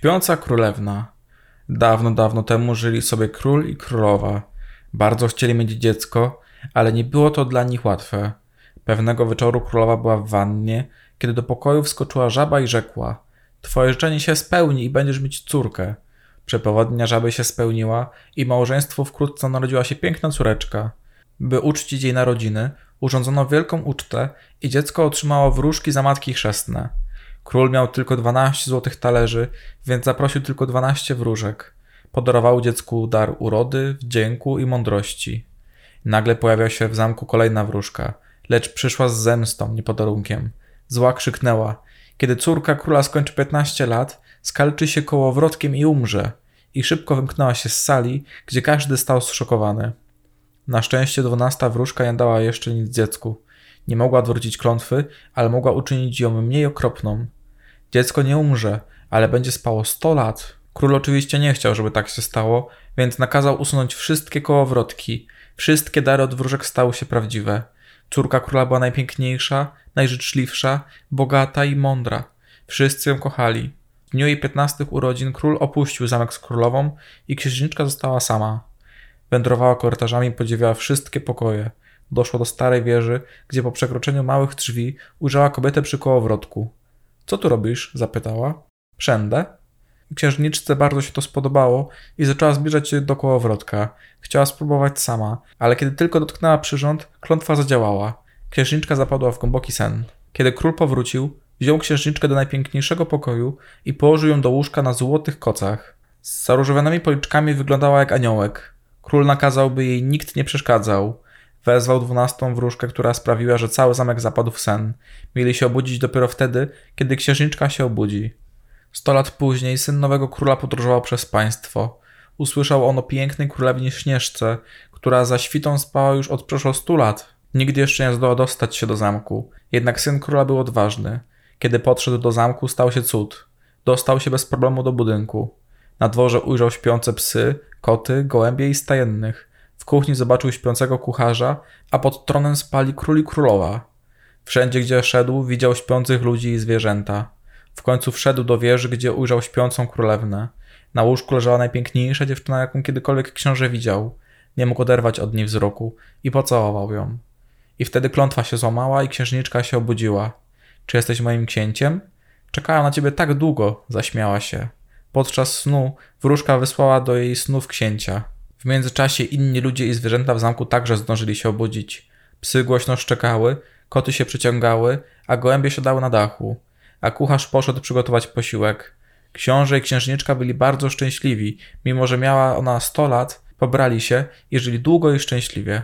Śpiąca królewna. Dawno, dawno temu żyli sobie król i królowa. Bardzo chcieli mieć dziecko, ale nie było to dla nich łatwe. Pewnego wieczoru królowa była w wannie, kiedy do pokoju wskoczyła żaba i rzekła: Twoje życzenie się spełni i będziesz mieć córkę. Przepowiednia żaby się spełniła i małżeństwu wkrótce narodziła się piękna córeczka. By uczcić jej narodziny, urządzono wielką ucztę i dziecko otrzymało wróżki za matki chrzestne. Król miał tylko 12 złotych talerzy, więc zaprosił tylko 12 wróżek. Podarował dziecku dar urody, wdzięku i mądrości. Nagle pojawiła się w zamku kolejna wróżka, lecz przyszła z zemstą, nie podarunkiem. Zła krzyknęła: Kiedy córka króla skończy 15 lat, skalczy się kołowrotkiem i umrze. I szybko wymknęła się z sali, gdzie każdy stał zszokowany. Na szczęście dwunasta wróżka nie dała jeszcze nic dziecku. Nie mogła odwrócić klątwy, ale mogła uczynić ją mniej okropną. Dziecko nie umrze, ale będzie spało 100 lat. Król oczywiście nie chciał, żeby tak się stało, więc nakazał usunąć wszystkie kołowrotki. Wszystkie dary od wróżek stały się prawdziwe. Córka króla była najpiękniejsza, najżyczliwsza, bogata i mądra. Wszyscy ją kochali. W dniu jej 15 urodzin król opuścił zamek z królową i księżniczka została sama. Wędrowała korytarzami i podziwiała wszystkie pokoje. Doszła do starej wieży, gdzie po przekroczeniu małych drzwi ujrzała kobietę przy kołowrotku. Co tu robisz? zapytała. Przędę. Księżniczce bardzo się to spodobało i zaczęła zbliżać się do kołowrotka. Chciała spróbować sama, ale kiedy tylko dotknęła przyrząd, klątwa zadziałała. Księżniczka zapadła w głęboki sen. Kiedy król powrócił, wziął księżniczkę do najpiękniejszego pokoju i położył ją do łóżka na złotych kocach. Z zaróżowymi policzkami wyglądała jak aniołek. Król nakazał, by jej nikt nie przeszkadzał. Wezwał dwunastą wróżkę, która sprawiła, że cały zamek zapadł w sen. Mieli się obudzić dopiero wtedy, kiedy księżniczka się obudzi. Sto lat później syn nowego króla podróżował przez państwo. Usłyszał on o pięknej królewnie Śnieżce, która za świtą spała już od przeszło stu lat. Nigdy jeszcze nie zdołał dostać się do zamku. Jednak syn króla był odważny. Kiedy podszedł do zamku, stał się cud. Dostał się bez problemu do budynku. Na dworze ujrzał śpiące psy, koty, gołębie i stajennych. W kuchni zobaczył śpiącego kucharza, a pod tronem spali król i królowa. Wszędzie, gdzie szedł, widział śpiących ludzi i zwierzęta. W końcu wszedł do wieży, gdzie ujrzał śpiącą królewnę. Na łóżku leżała najpiękniejsza dziewczyna, jaką kiedykolwiek książę widział. Nie mógł oderwać od niej wzroku i pocałował ją. I wtedy klątwa się złamała i księżniczka się obudziła. Czy jesteś moim księciem? Czekała na ciebie tak długo, zaśmiała się. Podczas snu wróżka wysłała do jej snów księcia. W międzyczasie inni ludzie i zwierzęta w zamku także zdążyli się obudzić. Psy głośno szczekały, koty się przyciągały, a gołębie siadały na dachu. A kucharz poszedł przygotować posiłek. Książę i księżniczka byli bardzo szczęśliwi, mimo że miała ona sto lat, pobrali się i żyli długo i szczęśliwie.